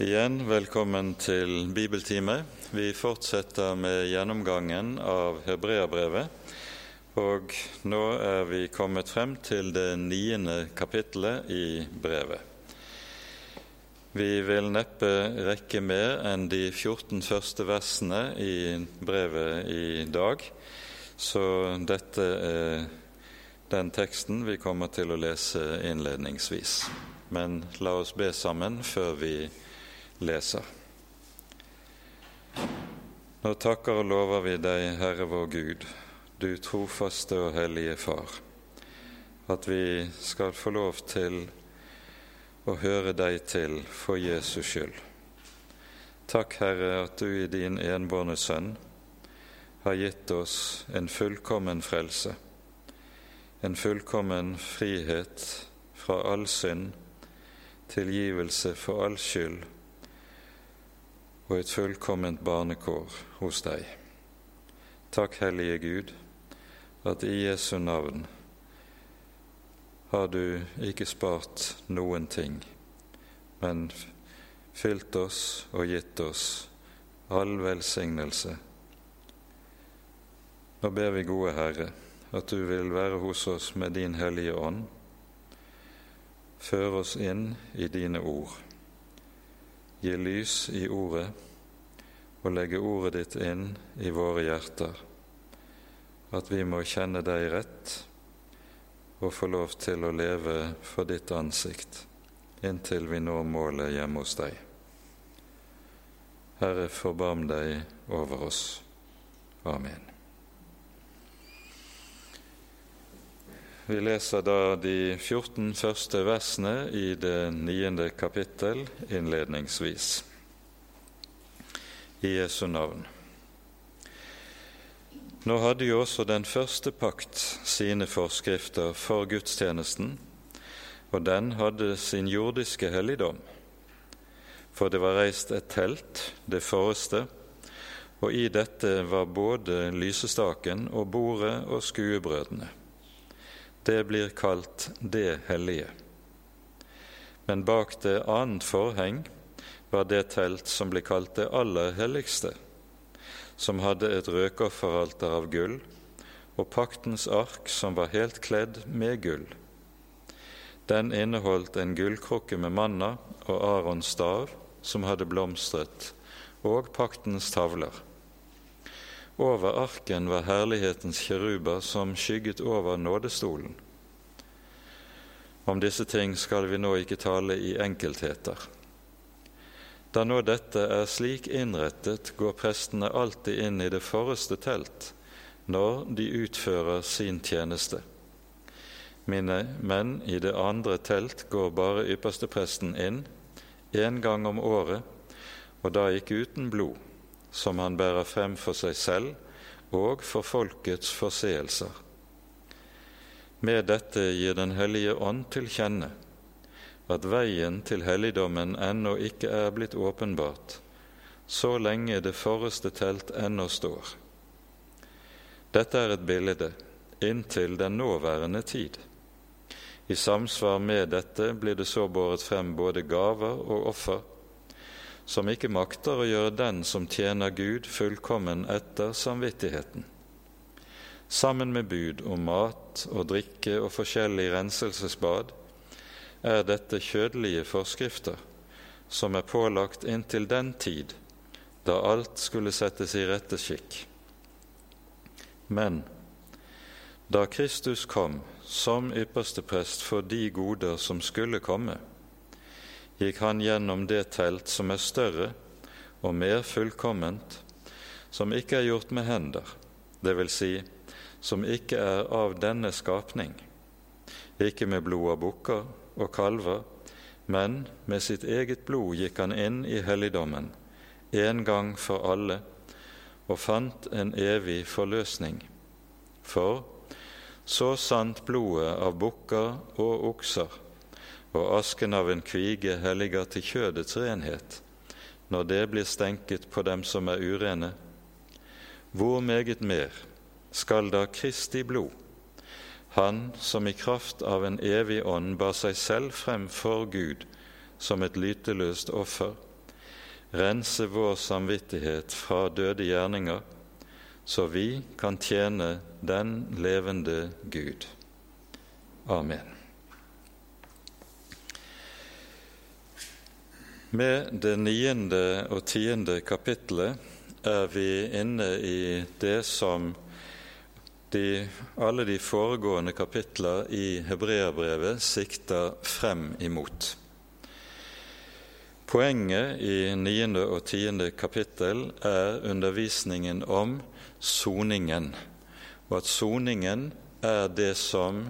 Igjen velkommen til bibeltime. Vi fortsetter med gjennomgangen av Hebreabrevet. Og nå er vi kommet frem til det niende kapittelet i brevet. Vi vil neppe rekke mer enn de 14 første versene i brevet i dag, så dette er den teksten vi kommer til å lese innledningsvis. Men la oss be sammen før vi leser. Nå takker og lover vi deg, Herre vår Gud, du trofaste og hellige Far, at vi skal få lov til å høre deg til for Jesus skyld. Takk, Herre, at du i din enbårne Sønn har gitt oss en fullkommen frelse, en fullkommen frihet fra all synd, tilgivelse for all skyld og et fullkomment barnekår hos deg. Takk, Hellige Gud, at i Jesu navn har du ikke spart noen ting, men fylt oss og gitt oss all velsignelse. Nå ber vi, gode Herre, at du vil være hos oss med din Hellige Ånd. Før oss inn i dine ord gi lys i ordet og legge ordet ditt inn i våre hjerter, at vi må kjenne deg rett og få lov til å leve for ditt ansikt inntil vi når målet hjemme hos deg. Herre, forbarm deg over oss. Amen. Vi leser da de 14 første versene i det niende kapittel innledningsvis. I Jesu navn. Nå hadde jo også den første pakt sine forskrifter for gudstjenesten, og den hadde sin jordiske helligdom. For det var reist et telt, det forreste, og i dette var både lysestaken og bordet og skuebrødene. Det blir kalt det hellige. Men bak det annet forheng var det telt som ble kalt det aller helligste, som hadde et røkofferalter av gull og paktens ark som var helt kledd med gull. Den inneholdt en gullkrukke med manna og Arons stav som hadde blomstret, og paktens tavler. Over arken var herlighetens kjeruber som skygget over nådestolen. Om disse ting skal vi nå ikke tale i enkeltheter. Da nå dette er slik innrettet, går prestene alltid inn i det forreste telt når de utfører sin tjeneste. Mine menn i det andre telt går bare ypperstepresten inn én gang om året, og da ikke uten blod som han bærer frem for seg selv og for folkets forseelser. Med dette gir Den hellige ånd til kjenne at veien til helligdommen ennå ikke er blitt åpenbart, så lenge det forreste telt ennå står. Dette er et bilde inntil den nåværende tid. I samsvar med dette blir det så båret frem både gaver og offer, som ikke makter å gjøre den som tjener Gud, fullkommen etter samvittigheten. Sammen med bud om mat og drikke og forskjellig renselsesbad er dette kjødelige forskrifter som er pålagt inntil den tid da alt skulle settes i rette skikk. Men da Kristus kom som ypperste prest for de goder som skulle komme, gikk han gjennom det telt som er større og mer fullkomment, som ikke er gjort med hender, det vil si, som ikke er av denne skapning, ikke med blod av bukker og kalver, men med sitt eget blod gikk han inn i helligdommen, en gang for alle, og fant en evig forløsning. For så sant blodet av bukker og okser og asken av en kvige helliger til kjødets renhet, når det blir stenket på dem som er urene. Hvor meget mer skal da Kristi blod, Han som i kraft av en evig ånd bar seg selv frem for Gud som et lyteløst offer, rense vår samvittighet fra døde gjerninger, så vi kan tjene den levende Gud. Amen. Med det niende og tiende kapittelet er vi inne i det som de, alle de foregående kapitler i Hebreabrevet sikter frem imot. Poenget i niende og tiende kapittel er undervisningen om soningen, og at soningen er det som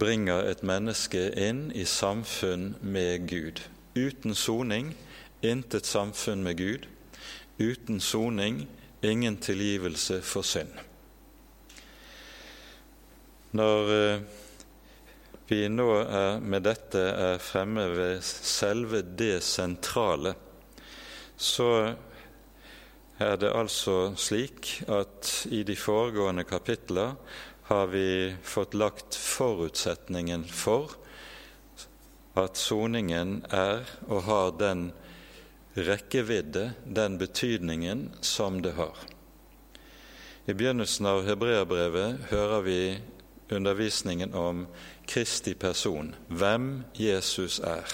bringer et menneske inn i samfunn med Gud. Uten soning intet samfunn med Gud. Uten soning ingen tilgivelse for synd. Når eh, vi nå er, med dette er fremme ved selve det sentrale, så er det altså slik at i de foregående kapitler har vi fått lagt forutsetningen for at soningen er og har den rekkevidde, den betydningen, som det har. I begynnelsen av hebreerbrevet hører vi undervisningen om Kristi person, hvem Jesus er.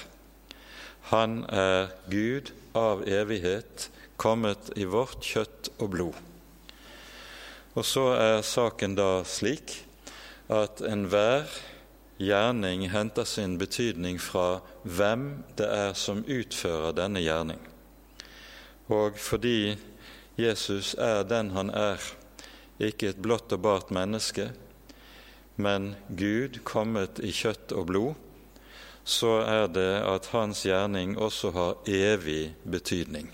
Han er Gud av evighet, kommet i vårt kjøtt og blod. Og så er saken da slik at enhver gjerning henter sin betydning fra hvem det er som utfører denne gjerning. Og fordi Jesus er den han er, ikke et blått og bart menneske, men Gud kommet i kjøtt og blod, så er det at hans gjerning også har evig betydning.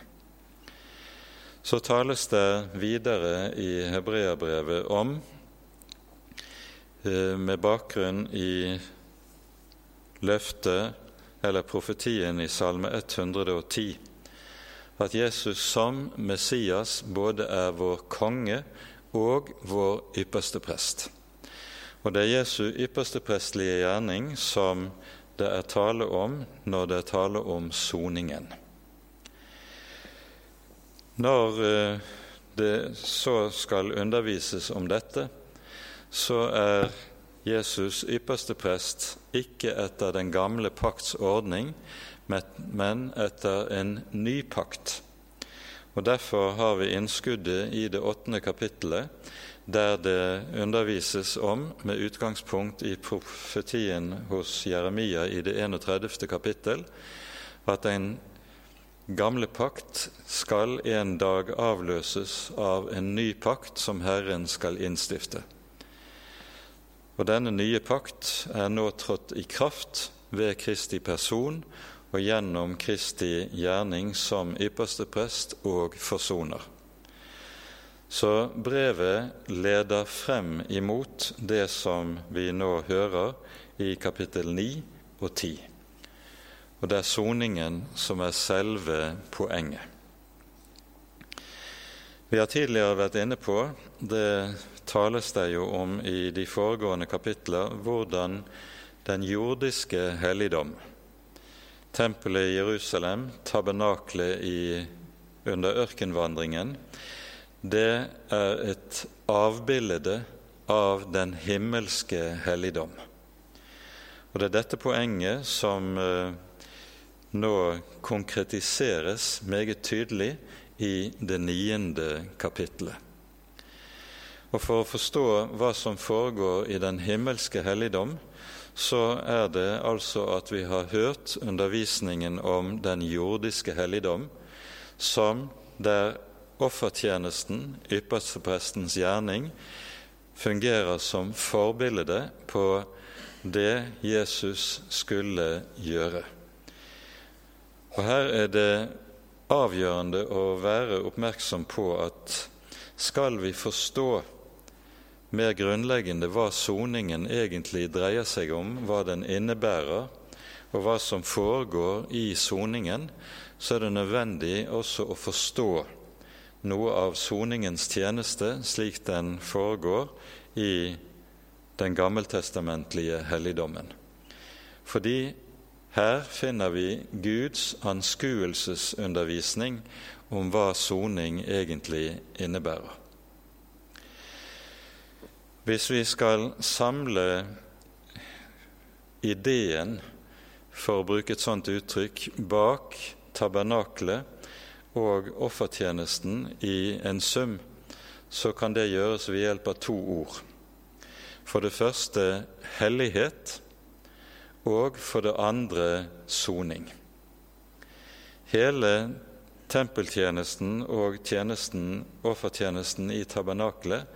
Så tales det videre i Hebreabrevet om med bakgrunn i løftet eller profetien i Salme 110 at Jesus som Messias både er vår konge og vår ypperste prest. Og det er Jesu ypperste prestlige gjerning som det er tale om når det er tale om soningen. Når eh, det så skal undervises om dette, så er Jesus ypperste prest ikke etter den gamle pakts ordning, men etter en ny pakt. Og Derfor har vi innskuddet i det åttende kapittelet, der det undervises om, med utgangspunkt i profetien hos Jeremia i det 31. kapittel, at en gamle pakt skal en dag avløses av en ny pakt som Herren skal innstifte. Og denne nye pakt er nå trådt i kraft ved Kristi person og gjennom Kristi gjerning som ypperste prest og forsoner. Så brevet leder frem imot det som vi nå hører i kapittel 9 og 10. Og det er soningen som er selve poenget. Vi har tidligere vært inne på det tales det jo om i de foregående kapitler hvordan den jordiske helligdom, tempelet i Jerusalem, tabernaklet under ørkenvandringen, det er et avbilde av den himmelske helligdom. Og Det er dette poenget som eh, nå konkretiseres meget tydelig i det niende kapittelet. Og For å forstå hva som foregår i den himmelske helligdom, så er det altså at vi har hørt undervisningen om den jordiske helligdom, som der offertjenesten, yppersteprestens gjerning, fungerer som forbilde på det Jesus skulle gjøre. Og Her er det avgjørende å være oppmerksom på at skal vi forstå mer grunnleggende hva soningen egentlig dreier seg om, hva den innebærer, og hva som foregår i soningen, så er det nødvendig også å forstå noe av soningens tjeneste slik den foregår i den gammeltestamentlige helligdommen. Fordi Her finner vi Guds anskuelsesundervisning om hva soning egentlig innebærer. Hvis vi skal samle ideen, for å bruke et sånt uttrykk, bak tabernaklet og offertjenesten i en sum, så kan det gjøres ved hjelp av to ord. For det første hellighet, og for det andre soning. Hele tempeltjenesten og tjenesten, offertjenesten i tabernaklet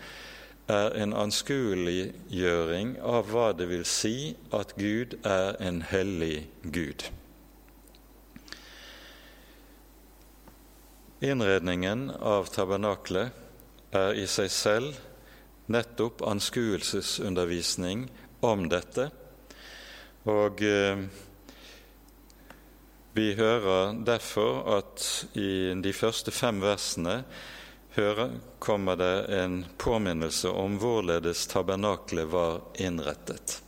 er en anskueliggjøring av hva det vil si at Gud er en hellig Gud. Innredningen av tabernaklet er i seg selv nettopp anskuelsesundervisning om dette og eh, vi hører derfor at i de første fem versene hører, kommer det en påminnelse om hvorledes tabernaklet var innrettet.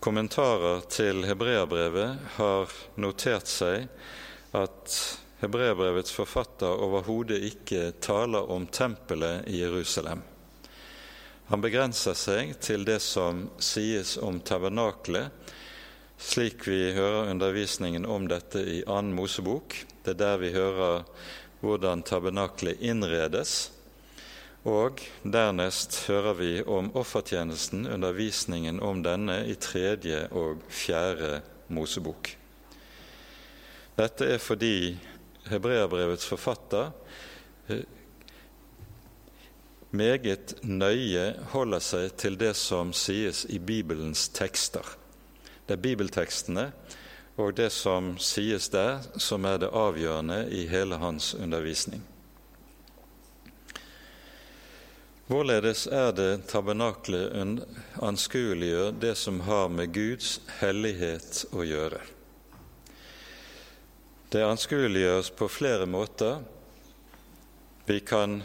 Kommentarer til hebreabrevet har notert seg at hebreabrevets forfatter overhodet ikke taler om tempelet i Jerusalem. Han begrenser seg til det som sies om tabernaklet, slik vi hører undervisningen om dette i annen Mosebok. Er der vi hører hvordan tabernaklet innredes. Og dernest hører vi om offertjenesten, undervisningen om denne, i tredje og fjerde Mosebok. Dette er fordi hebreerbrevets forfatter eh, meget nøye holder seg til det som sies i Bibelens tekster. Det er bibeltekstene og det som sies der, som er det avgjørende i hele hans undervisning. Hvorledes er det tabernaklet anskueliggjør det som har med Guds hellighet å gjøre? Det anskueliggjøres på flere måter. Vi kan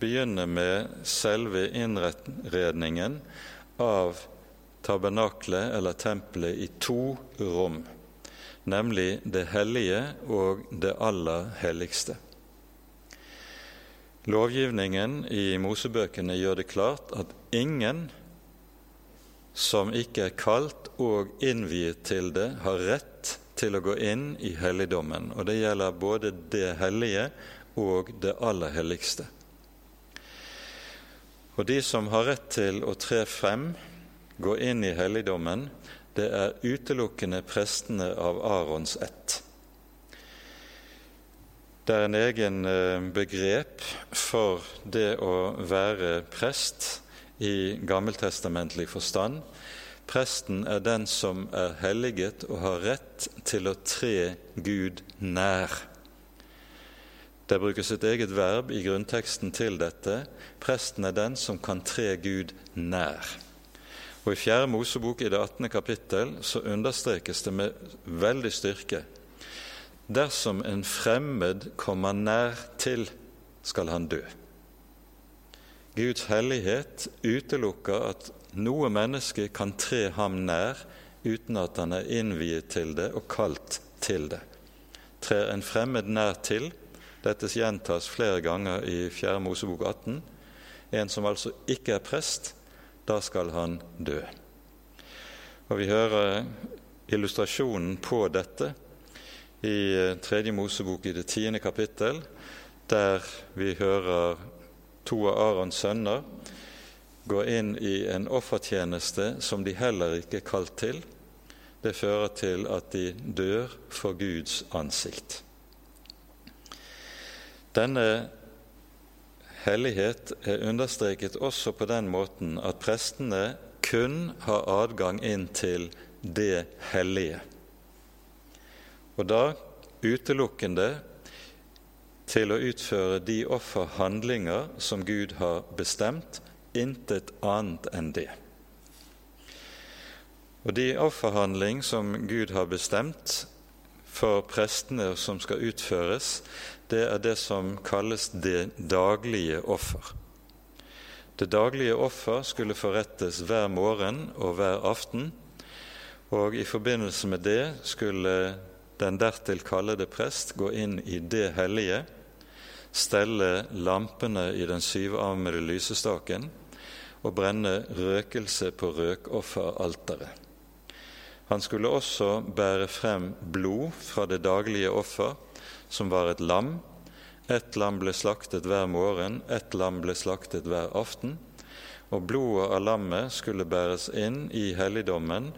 begynne med selve innredningen av tabernaklet eller tempelet i to rom, nemlig det hellige og det aller helligste. Lovgivningen i Mosebøkene gjør det klart at ingen som ikke er kalt og innviet til det, har rett til å gå inn i helligdommen. Og det gjelder både det hellige og det aller helligste. Og de som har rett til å tre frem, gå inn i helligdommen, det er utelukkende prestene av Arons ett. Det er en egen eh, begrep for det å være prest i gammeltestamentlig forstand. Presten er den som er helliget og har rett til å tre Gud nær. Det brukes et eget verb i grunnteksten til dette. Presten er den som kan tre Gud nær. Og I 4. Mosebok i det 18. kapittel så understrekes det med veldig styrke dersom en fremmed kommer nær til, skal han dø. Guds hellighet utelukker at noe menneske kan tre ham nær uten at han er innviet til det og kalt til det. Trer en fremmed nær til, dette gjentas flere ganger i 4. Mosebok 18. En som altså ikke er prest, da skal han dø. Og Vi hører illustrasjonen på dette i Tredje Mosebok i det tiende kapittel, der vi hører to av Arons sønner gå inn i en offertjeneste som de heller ikke er kalt til. Det fører til at de dør for Guds ansikt. Denne hellighet er understreket også på den måten at prestene kun har adgang inn til det hellige. Og da utelukkende til å utføre de offerhandlinger som Gud har bestemt, intet annet enn det. Og de offerhandling som Gud har bestemt for prestene som skal utføres, det er det som kalles det daglige offer. Det daglige offer skulle forrettes hver morgen og hver aften, Og i forbindelse med det skulle den dertil kallede prest gå inn i det hellige, stelle lampene i den syvarmede lysestaken og brenne røkelse på røkofferalteret. Han skulle også bære frem blod fra det daglige offer, som var et lam. Ett lam ble slaktet hver morgen, ett lam ble slaktet hver aften. Og blodet av lammet skulle bæres inn i helligdommen,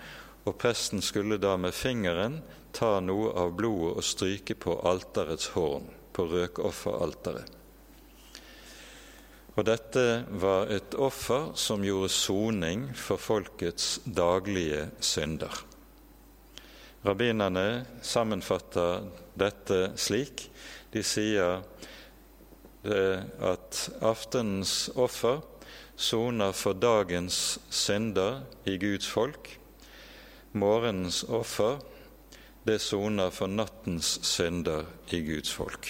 og presten skulle da med fingeren ta noe av blodet og stryke på alterets horn, på røkofferalteret. Og dette var et offer som gjorde soning for folkets daglige synder. Rabbinerne sammenfatter dette slik. De sier at aftenens offer soner for dagens synder i Guds folk. Morgenens offer det soner for nattens synder i Guds folk.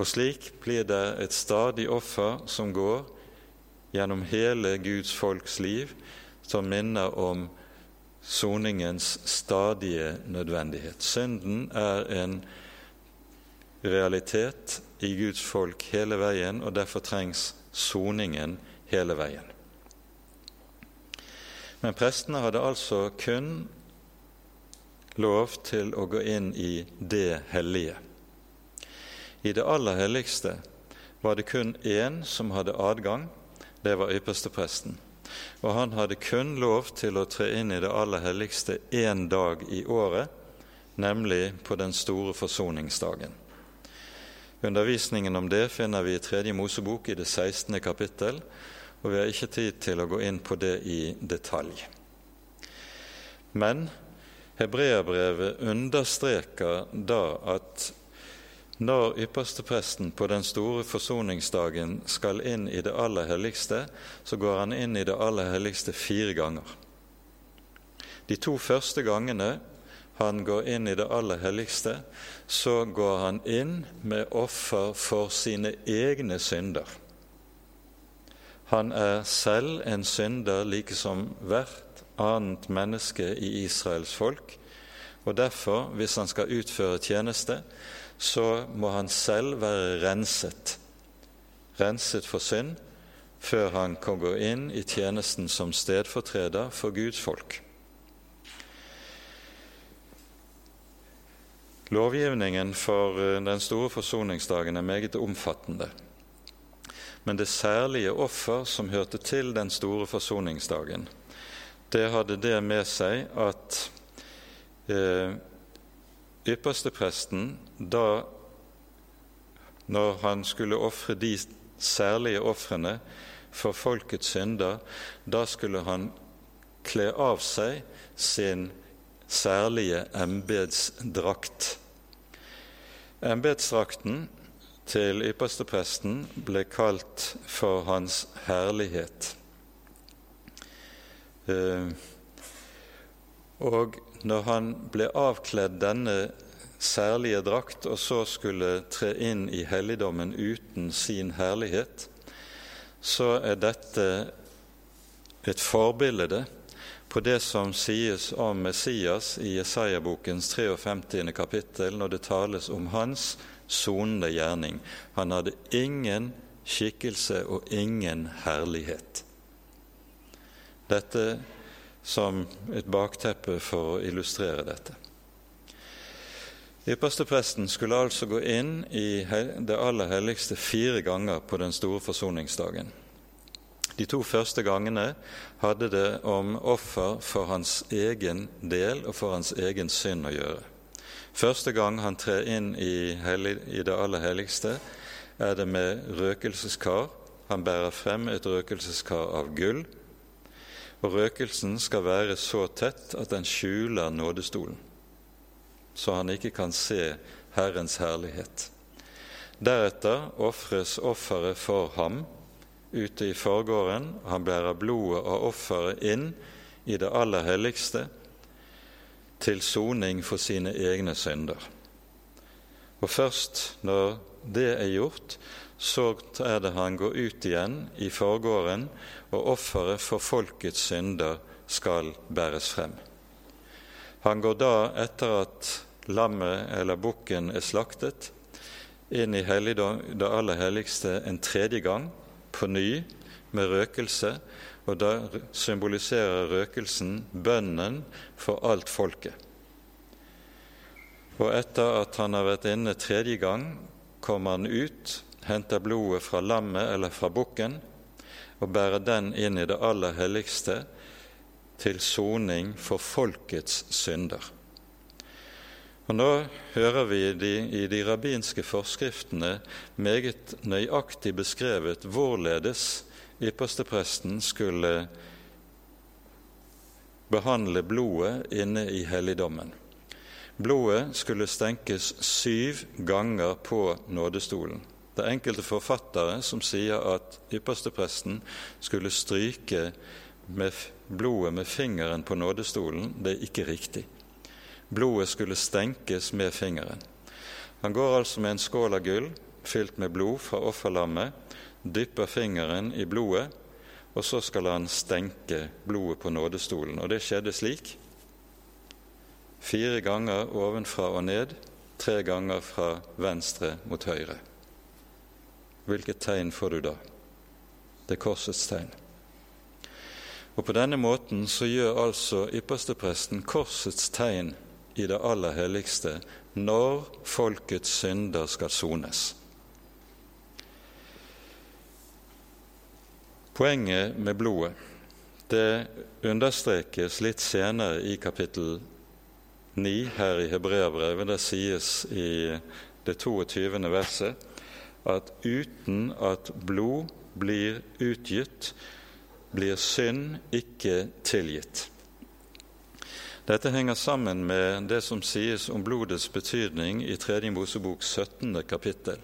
Og slik blir det et stadig offer som går gjennom hele Guds folks liv, som minner om soningens stadige nødvendighet. Synden er en realitet i Guds folk hele veien, og derfor trengs soningen hele veien. Men prestene hadde altså kun lov til å gå inn i det hellige. I det aller helligste var det kun én som hadde adgang, det var ypperstepresten og han hadde kun lov til å tre inn i det aller helligste én dag i året, nemlig på den store forsoningsdagen. Undervisningen om det finner vi i Tredje Mosebok i det 16. kapittel, og vi har ikke tid til å gå inn på det i detalj. Men hebreerbrevet understreker da at når ypperstepresten på den store forsoningsdagen skal inn i det aller helligste, så går han inn i det aller helligste fire ganger. De to første gangene han går inn i det aller helligste, så går han inn med offer for sine egne synder. Han er selv en synder like som hvert annet menneske i Israels folk, og derfor, hvis han skal utføre tjeneste, så må han selv være renset, renset for synd, før han kan gå inn i tjenesten som stedfortreder for Guds folk. Lovgivningen for eh, den store forsoningsdagen er meget omfattende. Men det særlige offer som hørte til den store forsoningsdagen, det hadde det med seg at eh, ypperstepresten, da når han skulle ofre de særlige ofrene for folkets synder, da skulle han kle av seg sin særlige embetsdrakt. Embetsdrakten til ypperstepresten ble kalt for Hans herlighet. Eh, og når han ble avkledd denne særlige drakt og så skulle tre inn i helligdommen uten sin herlighet, så er dette et forbilde på det som sies om Messias i Jesaja-bokens 53. kapittel, når det tales om hans sonende gjerning. Han hadde ingen skikkelse og ingen herlighet. Dette som et bakteppe for å illustrere dette. Ypperstepresten skulle altså gå inn i det aller helligste fire ganger på den store forsoningsdagen. De to første gangene hadde det om offer for hans egen del og for hans egen synd å gjøre. Første gang han trer inn i, det aller helligste, er det med røkelseskar. Han bærer frem et røkelseskar av gull og røkelsen skal være så tett at den skjuler nådestolen, så han ikke kan se Herrens herlighet. Deretter ofres offeret for ham ute i forgården. Han bærer blodet av offeret inn i det aller helligste til soning for sine egne synder. Og først når det er gjort, så er det han går ut igjen i forgården og offeret for folkets synder skal bæres frem. Han går da, etter at lammet eller bukken er slaktet, inn i det aller helligste en tredje gang, på ny, med røkelse, og da symboliserer røkelsen bønnen for alt folket. Og etter at han har vært inne tredje gang, kommer han ut, henter blodet fra lammet eller fra bukken og bære den inn i det aller helligste til soning for folkets synder. Og Nå hører vi de, i de rabbinske forskriftene meget nøyaktig beskrevet hvorledes ypperstepresten skulle behandle blodet inne i helligdommen. Blodet skulle stenkes syv ganger på nådestolen. Det er enkelte forfattere som sier at ypperstepresten skulle stryke med blodet med fingeren på nådestolen. Det er ikke riktig. Blodet skulle stenkes med fingeren. Han går altså med en skål av gull fylt med blod fra offerlammet, dypper fingeren i blodet, og så skal han stenke blodet på nådestolen. Og det skjedde slik. Fire ganger ovenfra og ned, tre ganger fra venstre mot høyre. Hvilket tegn får du da? Det er korsets tegn. Og På denne måten så gjør altså ypperstepresten korsets tegn i det aller helligste når folkets synder skal sones. Poenget med blodet det understrekes litt senere i kapittel 9 her i Hebreabrevet. Det sies i det 22. verset at uten at blod blir utgitt, blir synd ikke tilgitt. Dette henger sammen med det som sies om blodets betydning i 3. Mosebok 17. kapittel,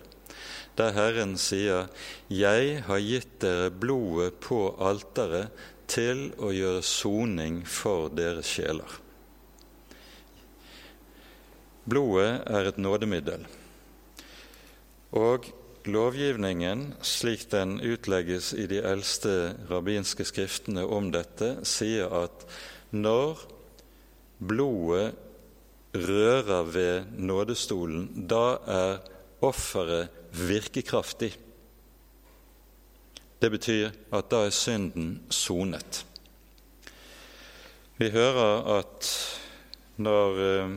der Herren sier:" Jeg har gitt dere blodet på alteret til å gjøre soning for deres sjeler. Blodet er et nådemiddel, og lovgivningen, slik den utlegges i de eldste rabbinske skriftene om dette, sier at når blodet rører ved nådestolen, da er offeret virkekraftig. Det betyr at da er synden sonet. Vi hører at når eh,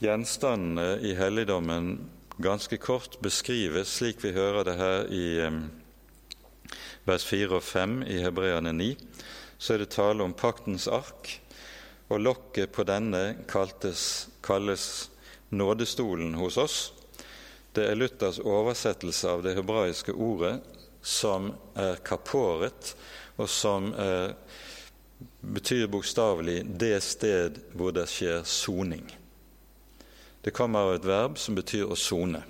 gjenstandene i helligdommen ganske kort beskrives, slik vi hører det her i vers 4 og 5 i Hebreane 9, så er det tale om paktens ark, og lokket på denne kaltes, kalles nådestolen hos oss. Det er Luthers oversettelse av det hebraiske ordet som er kaporet, og som er, betyr bokstavelig 'det sted hvor det skjer soning'. Det kommer av et verb som betyr å sone.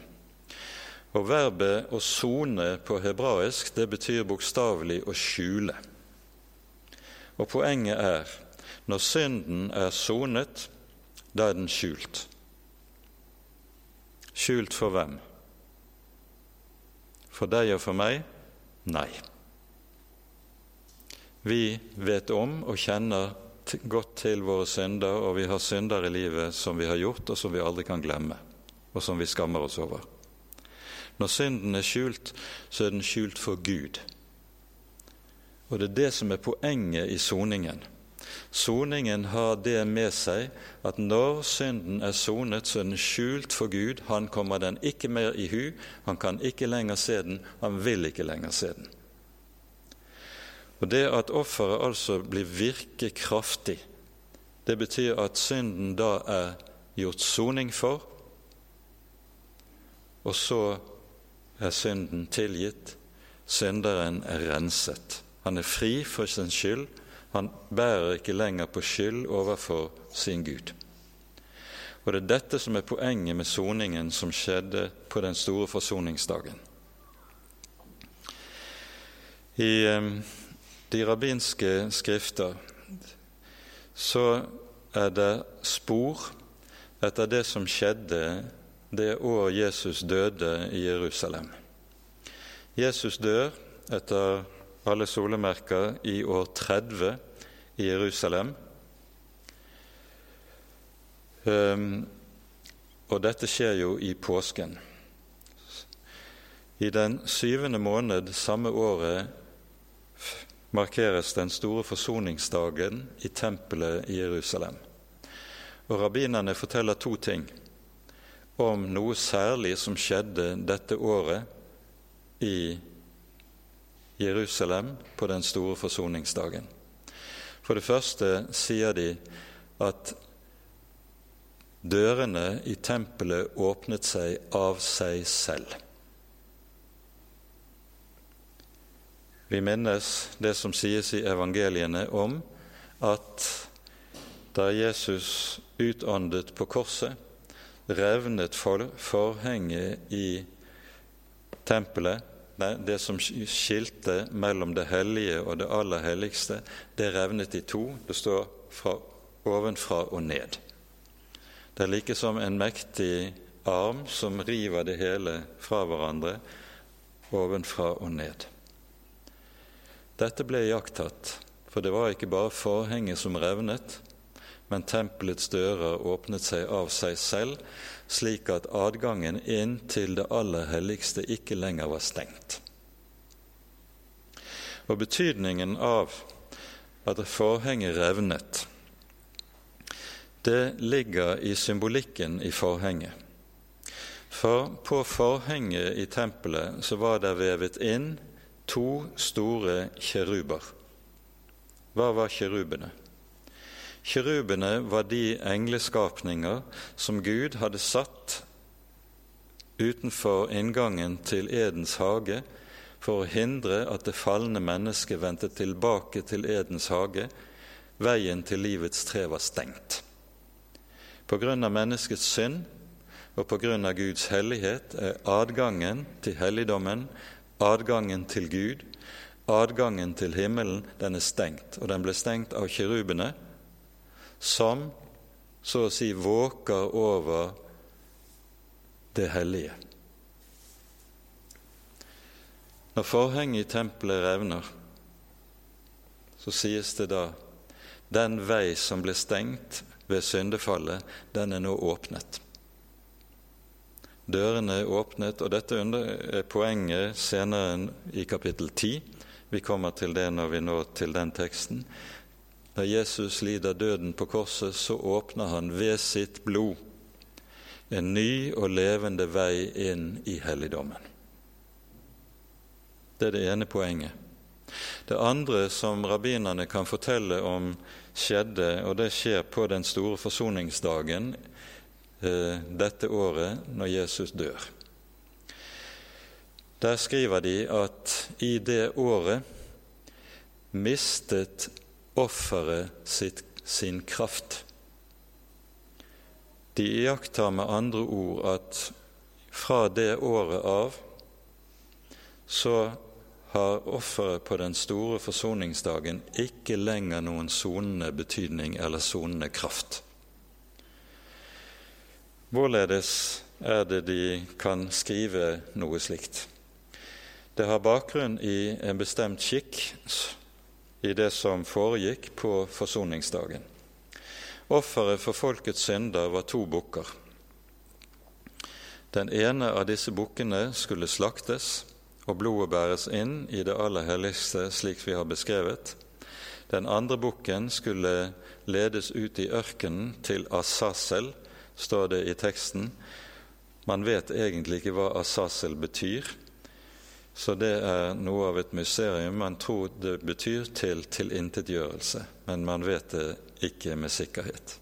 Og Verbet 'å sone' på hebraisk det betyr bokstavelig å skjule. Og Poenget er når synden er sonet, da er den skjult. Skjult for hvem? For deg og for meg? Nei. Vi vet om og kjenner godt til våre synder, og vi har synder i livet som vi har gjort, og som vi aldri kan glemme, og som vi skammer oss over. Når synden er skjult, så er den skjult for Gud. Og det er det som er poenget i soningen. Soningen har det med seg at når synden er sonet, så er den skjult for Gud. Han kommer den ikke mer i hu, han kan ikke lenger se den, han vil ikke lenger se den. Og Det at offeret altså blir virkekraftig, det betyr at synden da er gjort soning for, og så er synden tilgitt. Synderen er renset. Han er fri for sin skyld, han bærer ikke lenger på skyld overfor sin Gud. Og Det er dette som er poenget med soningen som skjedde på den store forsoningsdagen. I um, de rabbinske skrifter så er det spor etter det som skjedde det år Jesus døde i Jerusalem. Jesus dør etter alle solemerker i år 30 i Jerusalem. Um, og dette skjer jo i påsken. I den syvende måned samme året markeres den store forsoningsdagen i tempelet i Jerusalem. Og Rabbinerne forteller to ting om noe særlig som skjedde dette året i Jerusalem på den store forsoningsdagen. For det første sier de at dørene i tempelet åpnet seg av seg selv. Vi minnes det som sies i evangeliene om at da Jesus utåndet på korset, revnet forhenget i tempelet, det som skilte mellom det hellige og det aller helligste, det revnet i to. Det står fra ovenfra og ned. Det er like som en mektig arm som river det hele fra hverandre ovenfra og ned. Dette ble iakttatt, for det var ikke bare forhenget som revnet, men tempelets dører åpnet seg av seg selv, slik at adgangen inn til det aller helligste ikke lenger var stengt. Og betydningen av at forhenget revnet, det ligger i symbolikken i forhenget. For på forhenget i tempelet så var det vevet inn to store kjeruber. Hva var kjerubene? Kjerubene var de engleskapninger som Gud hadde satt utenfor inngangen til Edens hage for å hindre at det falne mennesket vendte tilbake til Edens hage. Veien til livets tre var stengt. På grunn av menneskets synd og på grunn av Guds hellighet er adgangen til helligdommen adgangen til Gud, adgangen til himmelen, den er stengt. Og den ble stengt av kirubene, som så å si våker over det hellige. Når forhenget i tempelet revner, så sies det da den vei som ble stengt ved syndefallet, den er nå åpnet. Dørene er åpnet, og dette er poenget senere i kapittel 10. Vi kommer til det når vi når til den teksten. Da Jesus lider døden på korset, så åpner han ved sitt blod en ny og levende vei inn i helligdommen. Det er det ene poenget. Det andre som rabbinerne kan fortelle om skjedde, og det skjer på den store forsoningsdagen Eh, dette året når Jesus dør. Der skriver de at i det året mistet offeret sin kraft. De iakttar med andre ord at fra det året av så har offeret på den store forsoningsdagen ikke lenger noen sonende betydning eller sonende kraft. Hvorledes er det de kan skrive noe slikt? Det har bakgrunn i en bestemt skikk i det som foregikk på forsoningsdagen. Offeret for folkets synder var to bukker. Den ene av disse bukkene skulle slaktes, og blodet bæres inn i det aller helligste, slik vi har beskrevet. Den andre bukken skulle ledes ut i ørkenen til Asasel, står det i teksten. Man vet egentlig ikke hva Asasel betyr, så det er noe av et mysterium. Man tror det betyr til tilintetgjørelse, men man vet det ikke med sikkerhet.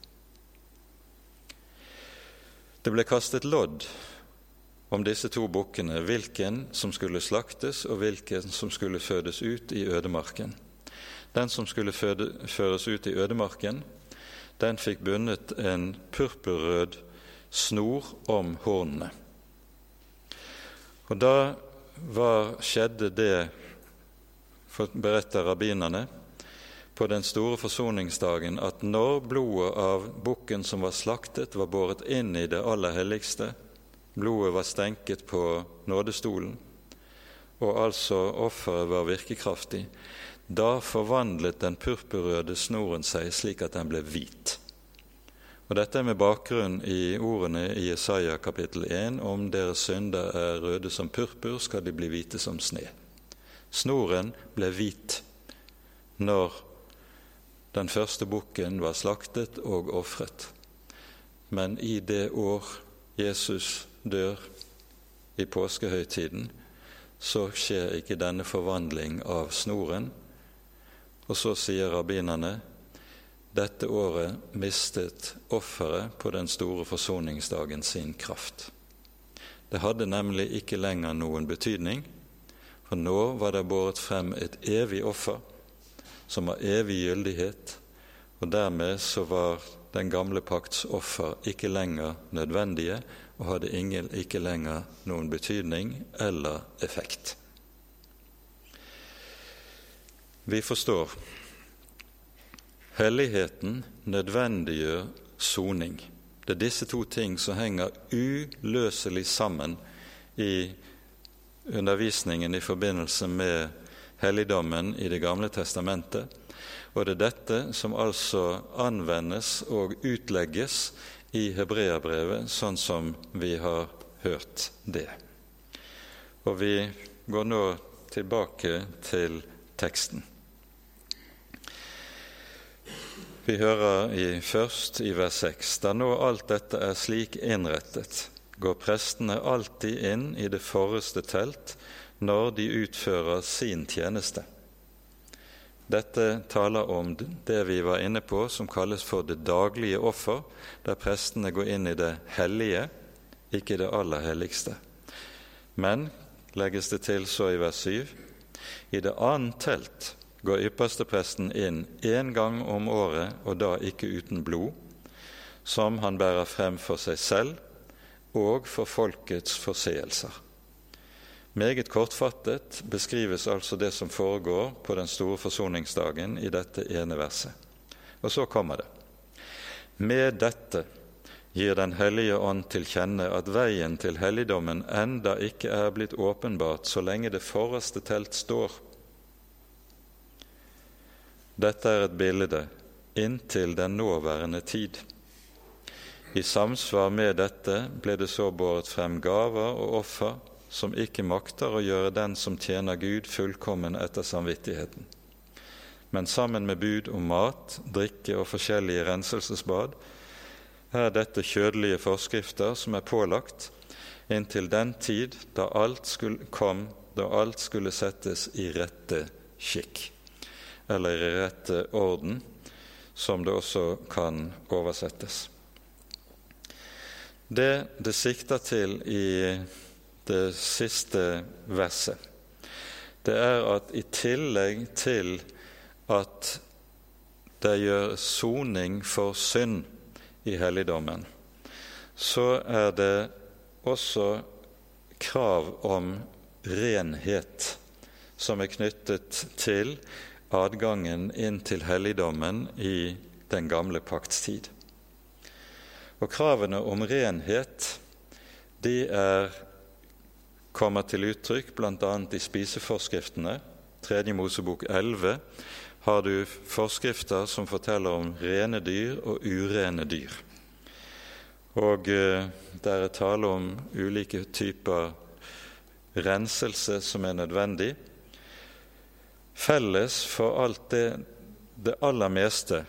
Det ble kastet lodd om disse to bukkene, hvilken som skulle slaktes, og hvilken som skulle fødes ut i ødemarken. Den som skulle føde, føres ut i ødemarken, den fikk bundet en purpurrød snor om hornene. Og da var, skjedde det, beretter rabbinerne, på den store forsoningsdagen at når blodet av bukken som var slaktet, var båret inn i det aller helligste, blodet var stenket på nådestolen, og altså offeret var virkekraftig, da forvandlet den purpurrøde snoren seg slik at den ble hvit. Og Dette er med bakgrunn i ordene i Jesaja kapittel 1 om deres synder er røde som purpur, skal de bli hvite som sne. Snoren ble hvit når den første bukken var slaktet og ofret. Men i det år Jesus dør i påskehøytiden, så skjer ikke denne forvandling av snoren. Og så sier rabbinerne dette året mistet offeret på den store forsoningsdagen sin kraft. Det hadde nemlig ikke lenger noen betydning, for nå var det båret frem et evig offer som har evig gyldighet, og dermed så var den gamle pakts offer ikke lenger nødvendige og hadde ingen, ikke lenger noen betydning eller effekt. Vi forstår helligheten nødvendiggjør soning. Det er disse to ting som henger uløselig sammen i undervisningen i forbindelse med helligdommen i Det gamle testamentet. Og det er dette som altså anvendes og utlegges i hebreerbrevet, sånn som vi har hørt det. Og vi går nå tilbake til teksten. Vi hører i, først i vers 6.: Da nå alt dette er slik innrettet, går prestene alltid inn i det forreste telt når de utfører sin tjeneste. Dette taler om det vi var inne på som kalles for det daglige offer, der prestene går inn i det hellige, ikke det aller helligste. Men, legges det til så i vers 7, i det annet telt går ypperstepresten inn én gang om året, og da ikke uten blod, som han bærer frem for seg selv og for folkets forseelser. Meget kortfattet beskrives altså det som foregår på den store forsoningsdagen i dette ene verset. Og så kommer det. Med dette gir Den hellige ånd til kjenne at veien til helligdommen enda ikke er blitt åpenbart så lenge det forreste telt står dette er et bilde inntil den nåværende tid. I samsvar med dette ble det så båret frem gaver og offer som ikke makter å gjøre den som tjener Gud, fullkommen etter samvittigheten. Men sammen med bud om mat, drikke og forskjellige renselsesbad er dette kjødelige forskrifter som er pålagt inntil den tid da alt skulle, kom, da alt skulle settes i rette skikk eller i rette orden, som det også kan oversettes. Det det sikter til i det siste verset, det er at i tillegg til at det gjør soning for synd i helligdommen, så er det også krav om renhet som er knyttet til adgangen inn til helligdommen i den gamle pakts tid. Og kravene om renhet de er, kommer til uttrykk bl.a. i spiseforskriftene. 3. Mosebok 11 har du forskrifter som forteller om rene dyr og urene dyr. Og eh, der er tale om ulike typer renselse som er nødvendig. Felles for alt det, det aller meste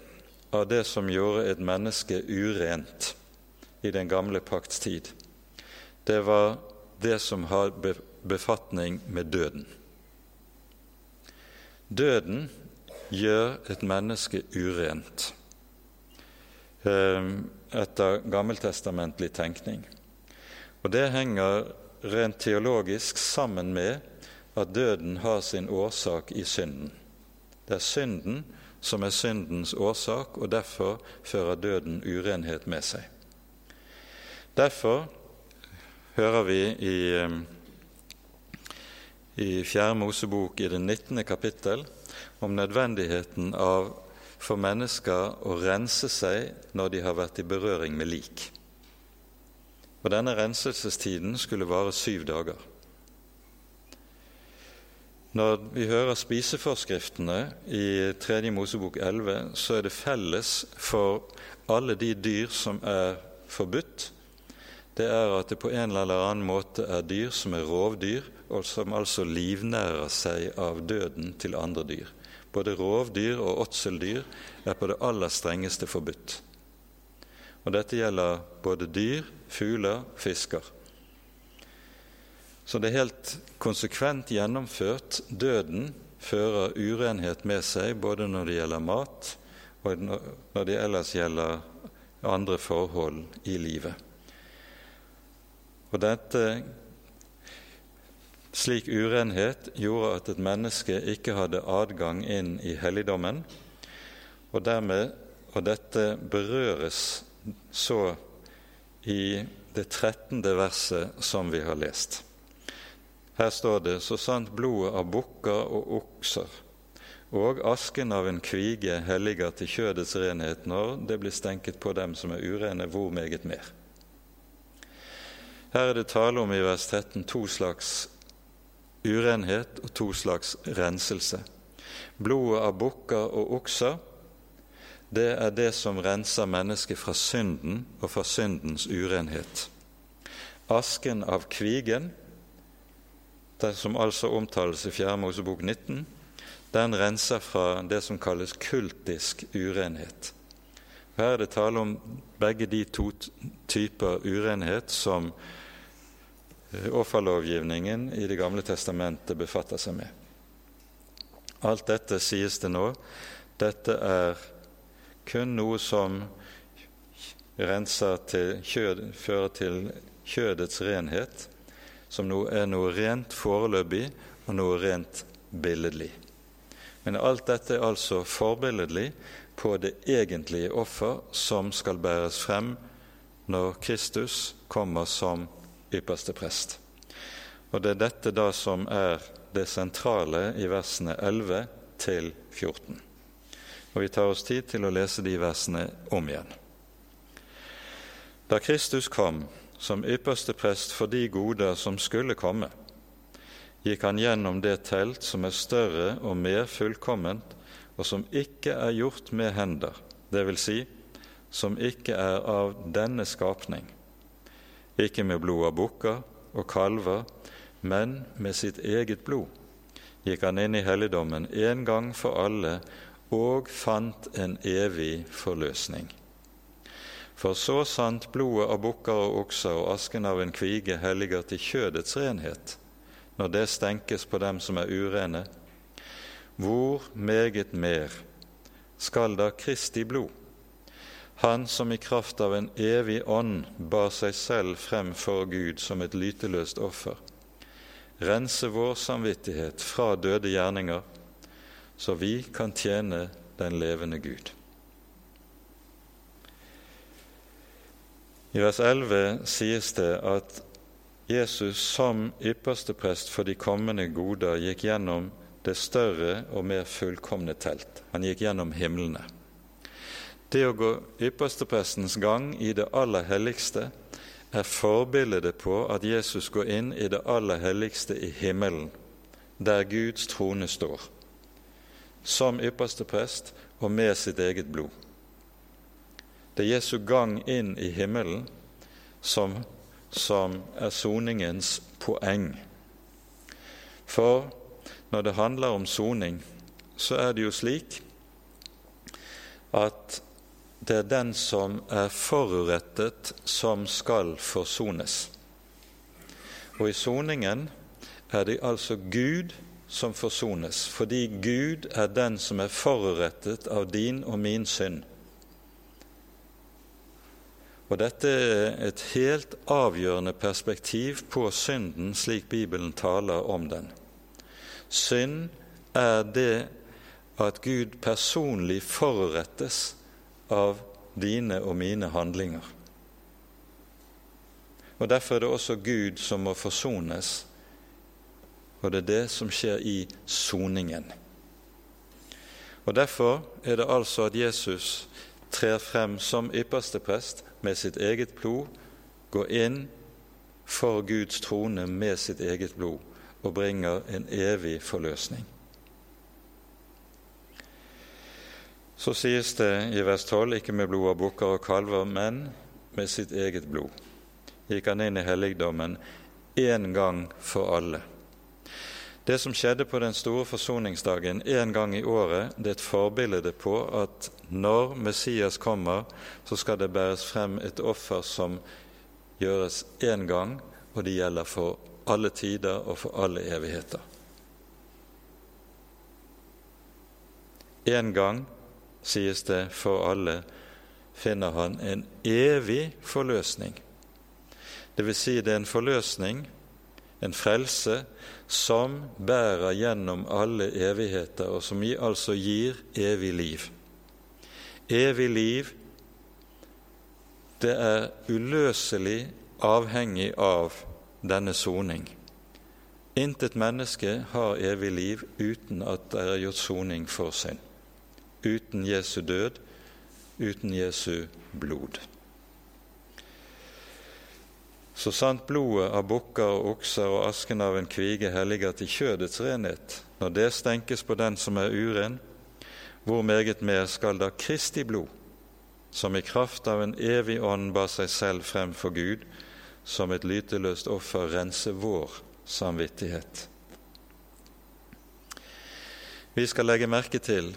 av det som gjorde et menneske urent i den gamle pakts tid, det var det som har befatning med døden. Døden gjør et menneske urent ehm, etter gammeltestamentlig tenkning. Og det henger rent teologisk sammen med at døden har sin årsak i synden. Det er synden som er syndens årsak, og derfor fører døden urenhet med seg. Derfor hører vi i, i Fjerde Mosebok i det 19. kapittel om nødvendigheten av for mennesker å rense seg når de har vært i berøring med lik. Og Denne renselsestiden skulle vare syv dager. Når vi hører spiseforskriftene i 3. Mosebok 11, så er det felles for alle de dyr som er forbudt, det er at det på en eller annen måte er dyr som er rovdyr, og som altså livnærer seg av døden til andre dyr. Både rovdyr og åtseldyr er på det aller strengeste forbudt. Og dette gjelder både dyr, fugler, fisker. Så det er helt konsekvent gjennomført. Døden fører urenhet med seg både når det gjelder mat, og når det ellers gjelder andre forhold i livet. Og dette slik urenhet gjorde at et menneske ikke hadde adgang inn i helligdommen, og, dermed, og dette berøres så i det trettende verset som vi har lest. Her står det så sant blodet av bukker og okser og asken av en kvige helliger til kjødets renhet når det blir stenket på dem som er urene, hvor meget mer. Her er det tale om i vers 13 to slags urenhet og to slags renselse. Blodet av bukker og okser, det er det som renser mennesket fra synden og fra syndens urenhet. Asken av kvigen, det som altså omtales i 4. Mosebok 19, den renser fra det som kalles kultisk urenhet. Her er det tale om begge de to typer urenhet som offerlovgivningen i Det gamle testamentet befatter seg med. Alt dette sies det nå. Dette er kun noe som renser til kjød, fører til kjødets renhet, som er noe rent foreløpig og noe rent billedlig. Men alt dette er altså forbilledlig på det egentlige offer som skal bæres frem når Kristus kommer som ypperste prest. Og Det er dette da som er det sentrale i versene 11 til 14. Og Vi tar oss tid til å lese de versene om igjen. Da Kristus kom som ypperste prest for de goder som skulle komme, gikk han gjennom det telt som er større og mer fullkomment, og som ikke er gjort med hender, det vil si, som ikke er av denne skapning, ikke med blod av bukker og kalver, men med sitt eget blod gikk han inn i helligdommen en gang for alle og fant en evig forløsning. For så sant blodet av bukker og okser og asken av en kvige helliger til kjødets renhet, når det stenkes på dem som er urene, hvor meget mer skal da Kristi blod, han som i kraft av en evig ånd bar seg selv frem for Gud som et lyteløst offer, rense vår samvittighet fra døde gjerninger, så vi kan tjene den levende Gud. I vers 11 sies det at Jesus som ypperste prest for de kommende goder gikk gjennom det større og mer fullkomne telt. Han gikk gjennom himlene. Det å gå yppersteprestens gang i det aller helligste er forbildet på at Jesus går inn i det aller helligste i himmelen, der Guds trone står, som ypperste prest og med sitt eget blod. Det er Jesu gang inn i himmelen som, som er soningens poeng. For når det handler om soning, så er det jo slik at det er den som er forurettet, som skal forsones. Og i soningen er det altså Gud som forsones, fordi Gud er den som er forurettet av din og min synd. Og Dette er et helt avgjørende perspektiv på synden slik Bibelen taler om den. Synd er det at Gud personlig forurettes av dine og mine handlinger. Og Derfor er det også Gud som må forsones, og det er det som skjer i soningen. Og Derfor er det altså at Jesus trer frem som ypperste prest med sitt eget blod, går inn for Guds trone med sitt eget blod og bringer en evig forløsning. Så sies det i vers 12 ikke med blod av bukker og kalver, men med sitt eget blod. Gikk han inn i helligdommen én gang for alle. Det som skjedde på den store forsoningsdagen én gang i året, det er et forbilde på at når Messias kommer, så skal det bæres frem et offer som gjøres én gang, og det gjelder for alle tider og for alle evigheter. En gang, sies det for alle, finner han en evig forløsning. Det vil si det er en forløsning, en frelse, som bærer gjennom alle evigheter, og som altså gir evig liv. Evig liv, det er uløselig avhengig av denne soning. Intet menneske har evig liv uten at det er gjort soning for synd. Uten Jesu død, uten Jesu blod. Så sant blodet av bukker og okser og asken av en kvige helliger til kjødets renhet, når det stenkes på den som er uren, hvor meget mer skal da Kristi blod, som i kraft av en evig ånd bar seg selv frem for Gud, som et lyteløst offer rense vår samvittighet. Vi skal legge merke til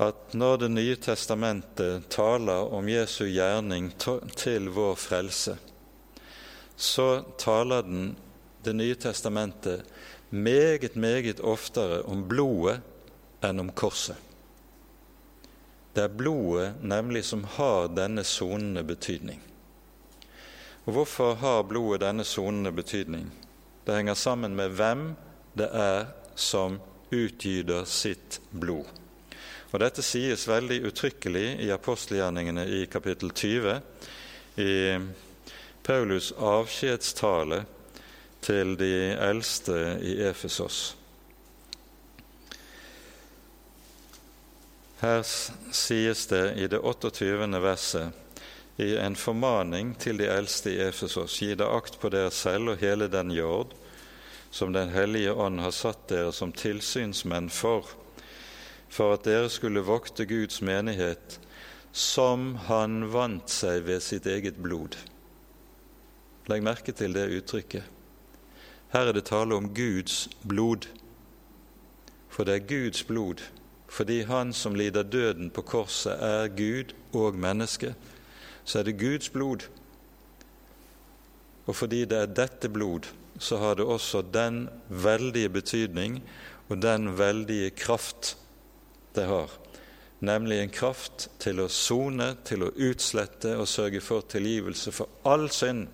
at når Det nye testamentet taler om Jesu gjerning til vår frelse, så taler den Det nye testamentet meget, meget oftere om blodet enn om korset. Det er blodet nemlig som har denne sonende betydning. Og Hvorfor har blodet denne sonende betydning? Det henger sammen med hvem det er som utgyter sitt blod. Og Dette sies veldig uttrykkelig i apostelgjerningene i kapittel 20, i Paulus' avskjedstale til de eldste i Efesos. Her sies det i det 28. verset i en formaning til de eldste i Efesos.: Gi deg akt på dere selv og hele den jord som Den hellige ånd har satt dere som tilsynsmenn for, for at dere skulle vokte Guds menighet, som Han vant seg ved sitt eget blod. Legg merke til det uttrykket. Her er det tale om Guds blod. For det er Guds blod fordi Han som lider døden på korset, er Gud og menneske. Så er det Guds blod. Og fordi det er dette blod, så har det også den veldige betydning og den veldige kraft det har nemlig en kraft til å sone, til å utslette og sørge for tilgivelse for all synd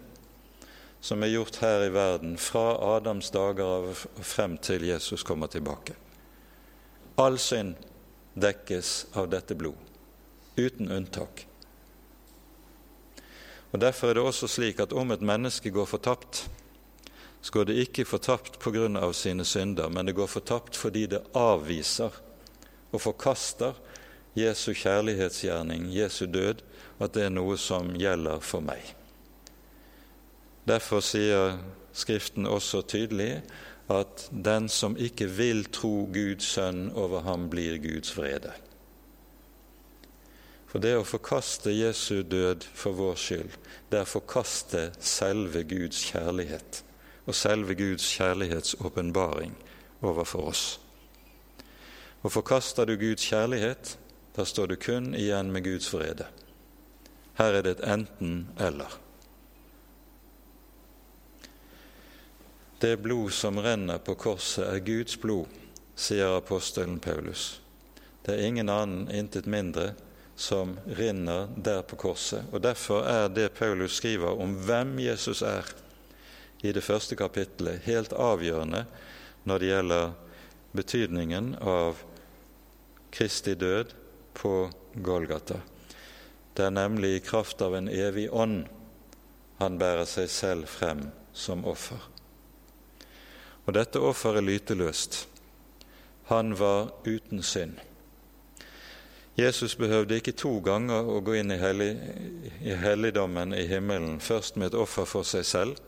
som er gjort her i verden fra Adams dager og frem til Jesus kommer tilbake. All synd dekkes av dette blod, uten unntak. Og Derfor er det også slik at om et menneske går fortapt, så går det ikke fortapt av sine synder, men det går fortapt fordi det avviser og forkaster Jesu kjærlighetsgjerning, Jesu død, at det er noe som gjelder for meg. Derfor sier Skriften også tydelig at den som ikke vil tro Guds sønn, over ham blir Guds vrede. For det å forkaste Jesu død for vår skyld, det er å forkaste selve Guds kjærlighet og selve Guds kjærlighetsåpenbaring overfor oss. Og forkaster du Guds kjærlighet, da står du kun igjen med Guds vrede. Her er det et enten-eller. Det blod som renner på korset, er Guds blod, sier apostelen Paulus. Det er ingen annen, intet mindre, som rinner der på korset. Og Derfor er det Paulus skriver om hvem Jesus er, i det første kapittelet, helt avgjørende når det gjelder betydningen av Kristi død på Golgata. Det er nemlig i kraft av en evig ånd han bærer seg selv frem som offer. Og dette offeret lyteløst. Han var uten synd. Jesus behøvde ikke to ganger å gå inn i, hellig, i helligdommen i himmelen, først med et offer for seg selv,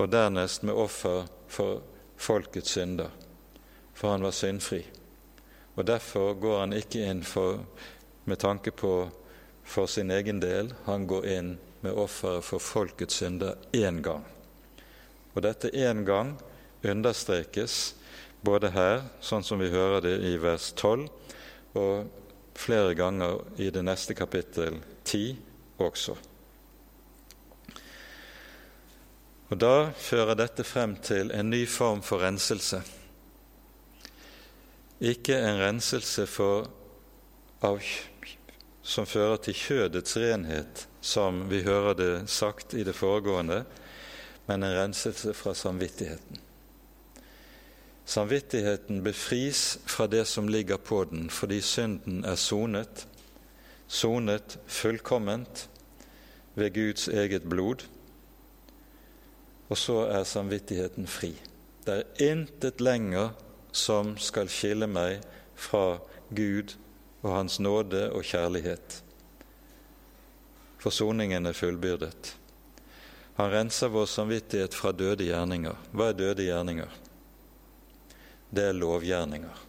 og dernest med offer for folkets synder, for han var syndfri. Og Derfor går han ikke inn for, med tanke på for sin egen del, han går inn med offeret for folkets synder én gang. Og dette én gang understrekes både her, sånn som vi hører det i vers 12, og flere ganger i det neste kapittel, 10, også. Og Da fører dette frem til en ny form for renselse. Ikke en renselse for, av, som fører til kjødets renhet, som vi hører det sagt i det foregående, men en renselse fra samvittigheten. Samvittigheten befris fra det som ligger på den, fordi synden er sonet, sonet fullkomment ved Guds eget blod, og så er samvittigheten fri. Det er intet lenger som skal skille meg fra Gud og Hans nåde og kjærlighet. Forsoningen er fullbyrdet. Han renser vår samvittighet fra døde gjerninger. Hva er døde gjerninger? Det er lovgjerninger.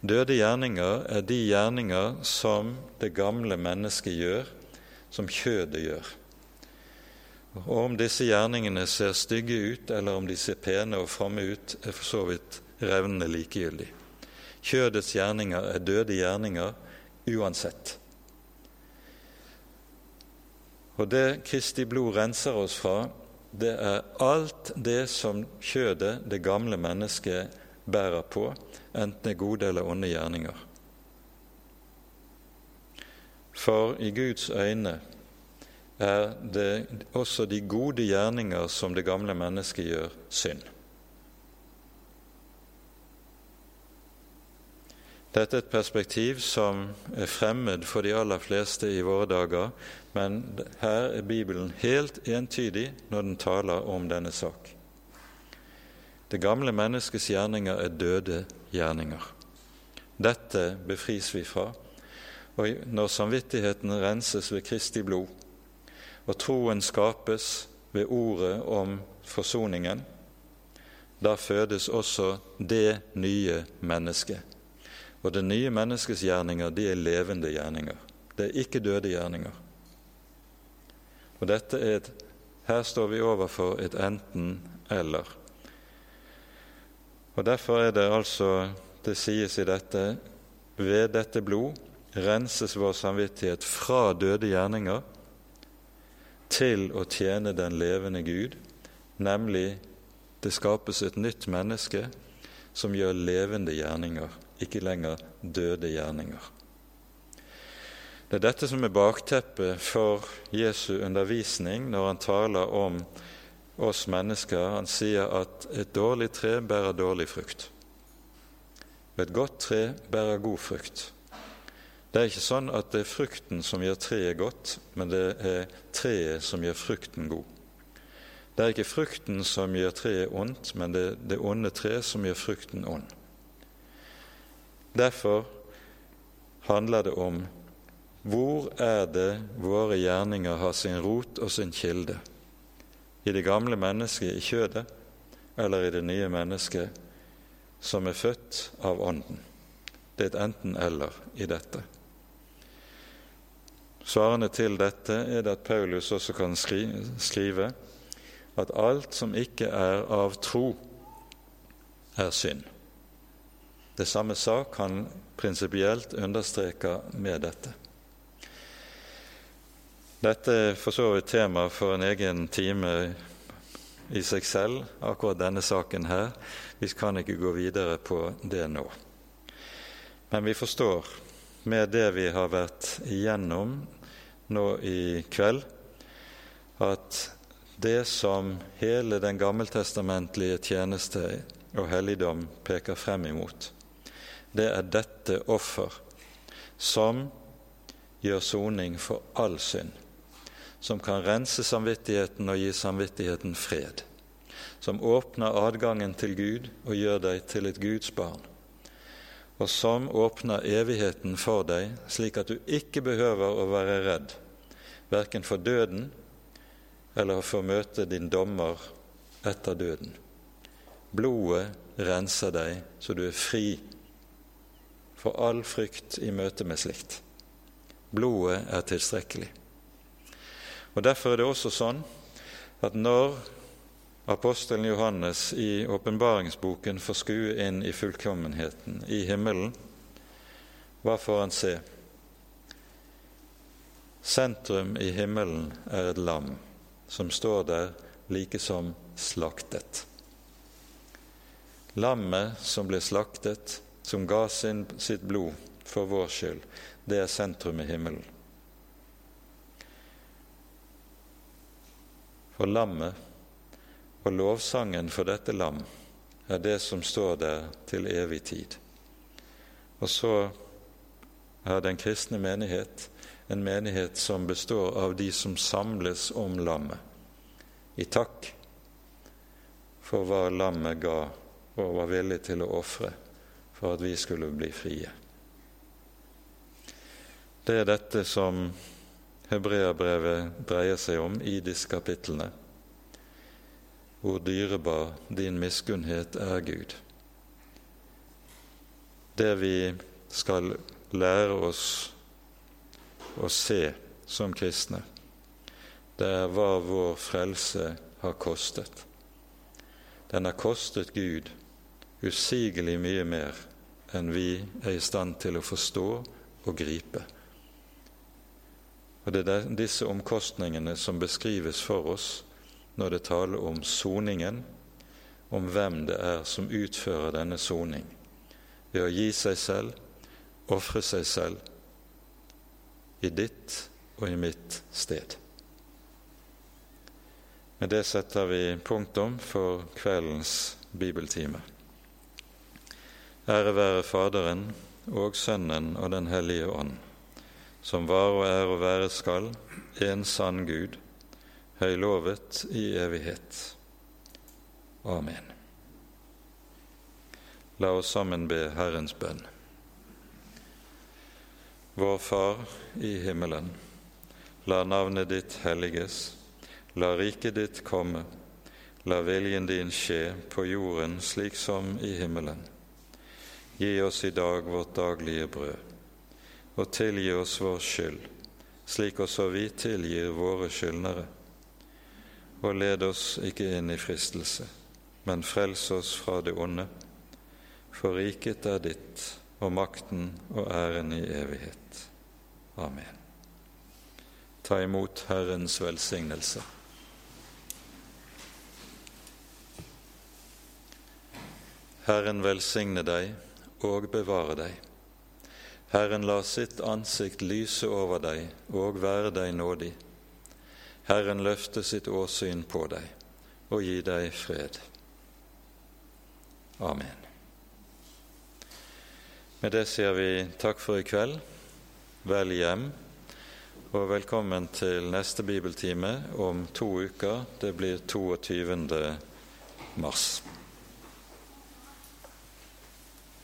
Døde gjerninger er de gjerninger som det gamle mennesket gjør, som kjødet gjør. Og om disse gjerningene ser stygge ut, eller om de ser pene og fromme ut, er for så vidt revnende likegyldig. Kjødets gjerninger er døde gjerninger uansett. Og det Kristi blod renser oss fra, det er alt det som kjødet, det gamle mennesket, bærer på, enten det er gode eller onde gjerninger. For i Guds øyne er det også de gode gjerninger som det gamle mennesket gjør, synd. Dette er et perspektiv som er fremmed for de aller fleste i våre dager, men her er Bibelen helt entydig når den taler om denne sak. Det gamle menneskets gjerninger er døde gjerninger. Dette befris vi fra. Og når samvittigheten renses ved Kristi blod, og troen skapes ved ordet om forsoningen, da fødes også det nye mennesket. Og det nye menneskets gjerninger, de er levende gjerninger. Det er ikke døde gjerninger. Og dette er et, Her står vi overfor et enten-eller. Og Derfor er det altså det sies i dette ved dette blod renses vår samvittighet fra døde gjerninger til å tjene den levende Gud, nemlig det skapes et nytt menneske som gjør levende gjerninger, ikke lenger døde gjerninger. Det er dette som er bakteppet for Jesu undervisning når han taler om oss mennesker. Han sier at et dårlig tre bærer dårlig frukt, et godt tre bærer god frukt. Det er ikke sånn at det er frukten som gjør treet godt, men det er treet som gjør frukten god. Det er ikke frukten som gjør treet ondt, men det er det onde treet som gjør frukten ond. Derfor handler det om hvor er det våre gjerninger har sin rot og sin kilde? I det gamle mennesket i kjødet eller i det nye mennesket som er født av Ånden? Det er et enten-eller i dette. Svarende til dette er det at Paulus også kan skrive at alt som ikke er av tro, er synd. Det samme sak han prinsipielt understreker med dette. Dette er for så vidt tema for en egen time i seg selv, akkurat denne saken her. Vi kan ikke gå videre på det nå. Men vi forstår med det vi har vært igjennom nå i kveld at det som hele den gammeltestamentlige tjeneste og helligdom peker frem imot, det er dette offer som gjør soning for all synd, som kan rense samvittigheten og gi samvittigheten fred, som åpner adgangen til Gud og gjør deg til et Guds barn og som åpner evigheten for deg, slik at du ikke behøver å være redd, verken for døden eller for å møte din dommer etter døden. Blodet renser deg så du er fri for all frykt i møte med slikt. Blodet er tilstrekkelig. Og Derfor er det også sånn at når apostelen Johannes i åpenbaringsboken får skue inn i fullkommenheten i himmelen, hva får han se? Sentrum i himmelen er et lam som står der like som slaktet. Lammet som ble slaktet, som ga sin, sitt blod for vår skyld, det er sentrum i himmelen. For lammet og lovsangen for dette lam er det som står der til evig tid. Og så er den kristne menighet en menighet som består av de som samles om lammet, i takk for hva lammet ga og var villig til å ofre for at vi skulle bli frie. Det er dette som hebreabrevet dreier seg om i disse kapitlene. Hvor dyrebar din miskunnhet er, Gud. Det vi skal lære oss å se som kristne, det er hva vår frelse har kostet. Den har kostet Gud usigelig mye mer enn vi er i stand til å forstå og gripe. Og Det er disse omkostningene som beskrives for oss når det taler om soningen, om hvem det er som utfører denne soning, ved å gi seg selv, ofre seg selv, i ditt og i mitt sted. Med det setter vi punktum for kveldens bibeltime. Ære være Faderen og Sønnen og Den hellige ånd, som var og er og være skal, en sann Gud, høylovet i evighet. Amen. La oss sammen be Herrens bønn. Vår Far i himmelen. La navnet ditt helliges. La riket ditt komme. La viljen din skje på jorden slik som i himmelen. Gi oss i dag vårt daglige brød, og tilgi oss vår skyld, slik også vi tilgir våre skyldnere. Og led oss ikke inn i fristelse, men frels oss fra det onde. For riket er ditt, og makten og æren i evighet. Amen. Ta imot Herrens velsignelse. Herren velsigne deg og bevare deg. Herren la sitt ansikt lyse over deg og være deg nådig. Herren løfte sitt åsyn på deg og gi deg fred. Amen. Med det sier vi takk for i kveld. Vel hjem, og velkommen til neste bibeltime om to uker. Det blir 22. mars.